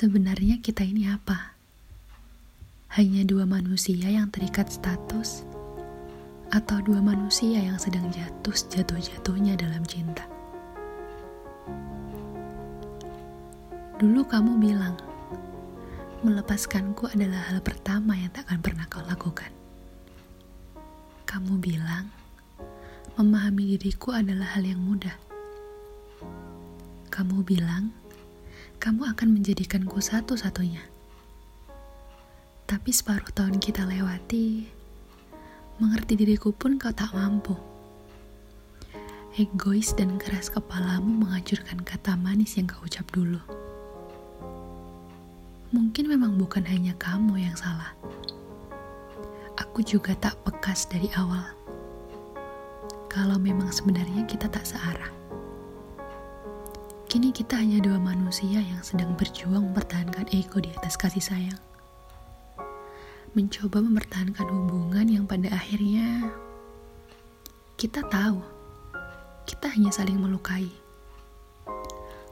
Sebenarnya kita ini apa? Hanya dua manusia yang terikat status atau dua manusia yang sedang jatuh jatuh-jatuhnya dalam cinta. Dulu kamu bilang, melepaskanku adalah hal pertama yang tak akan pernah kau lakukan. Kamu bilang, memahami diriku adalah hal yang mudah. Kamu bilang, kamu akan menjadikanku satu-satunya. Tapi separuh tahun kita lewati, mengerti diriku pun kau tak mampu. Egois dan keras kepalamu menghancurkan kata manis yang kau ucap dulu. Mungkin memang bukan hanya kamu yang salah. Aku juga tak pekas dari awal. Kalau memang sebenarnya kita tak searah. Kini kita hanya dua manusia yang sedang berjuang mempertahankan ego di atas kasih sayang. Mencoba mempertahankan hubungan yang pada akhirnya kita tahu kita hanya saling melukai.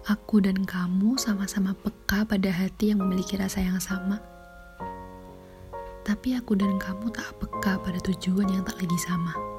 Aku dan kamu sama-sama peka pada hati yang memiliki rasa yang sama. Tapi aku dan kamu tak peka pada tujuan yang tak lagi sama.